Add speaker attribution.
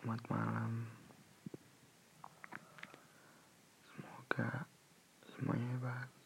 Speaker 1: selamat malam. Semoga semuanya bahagia.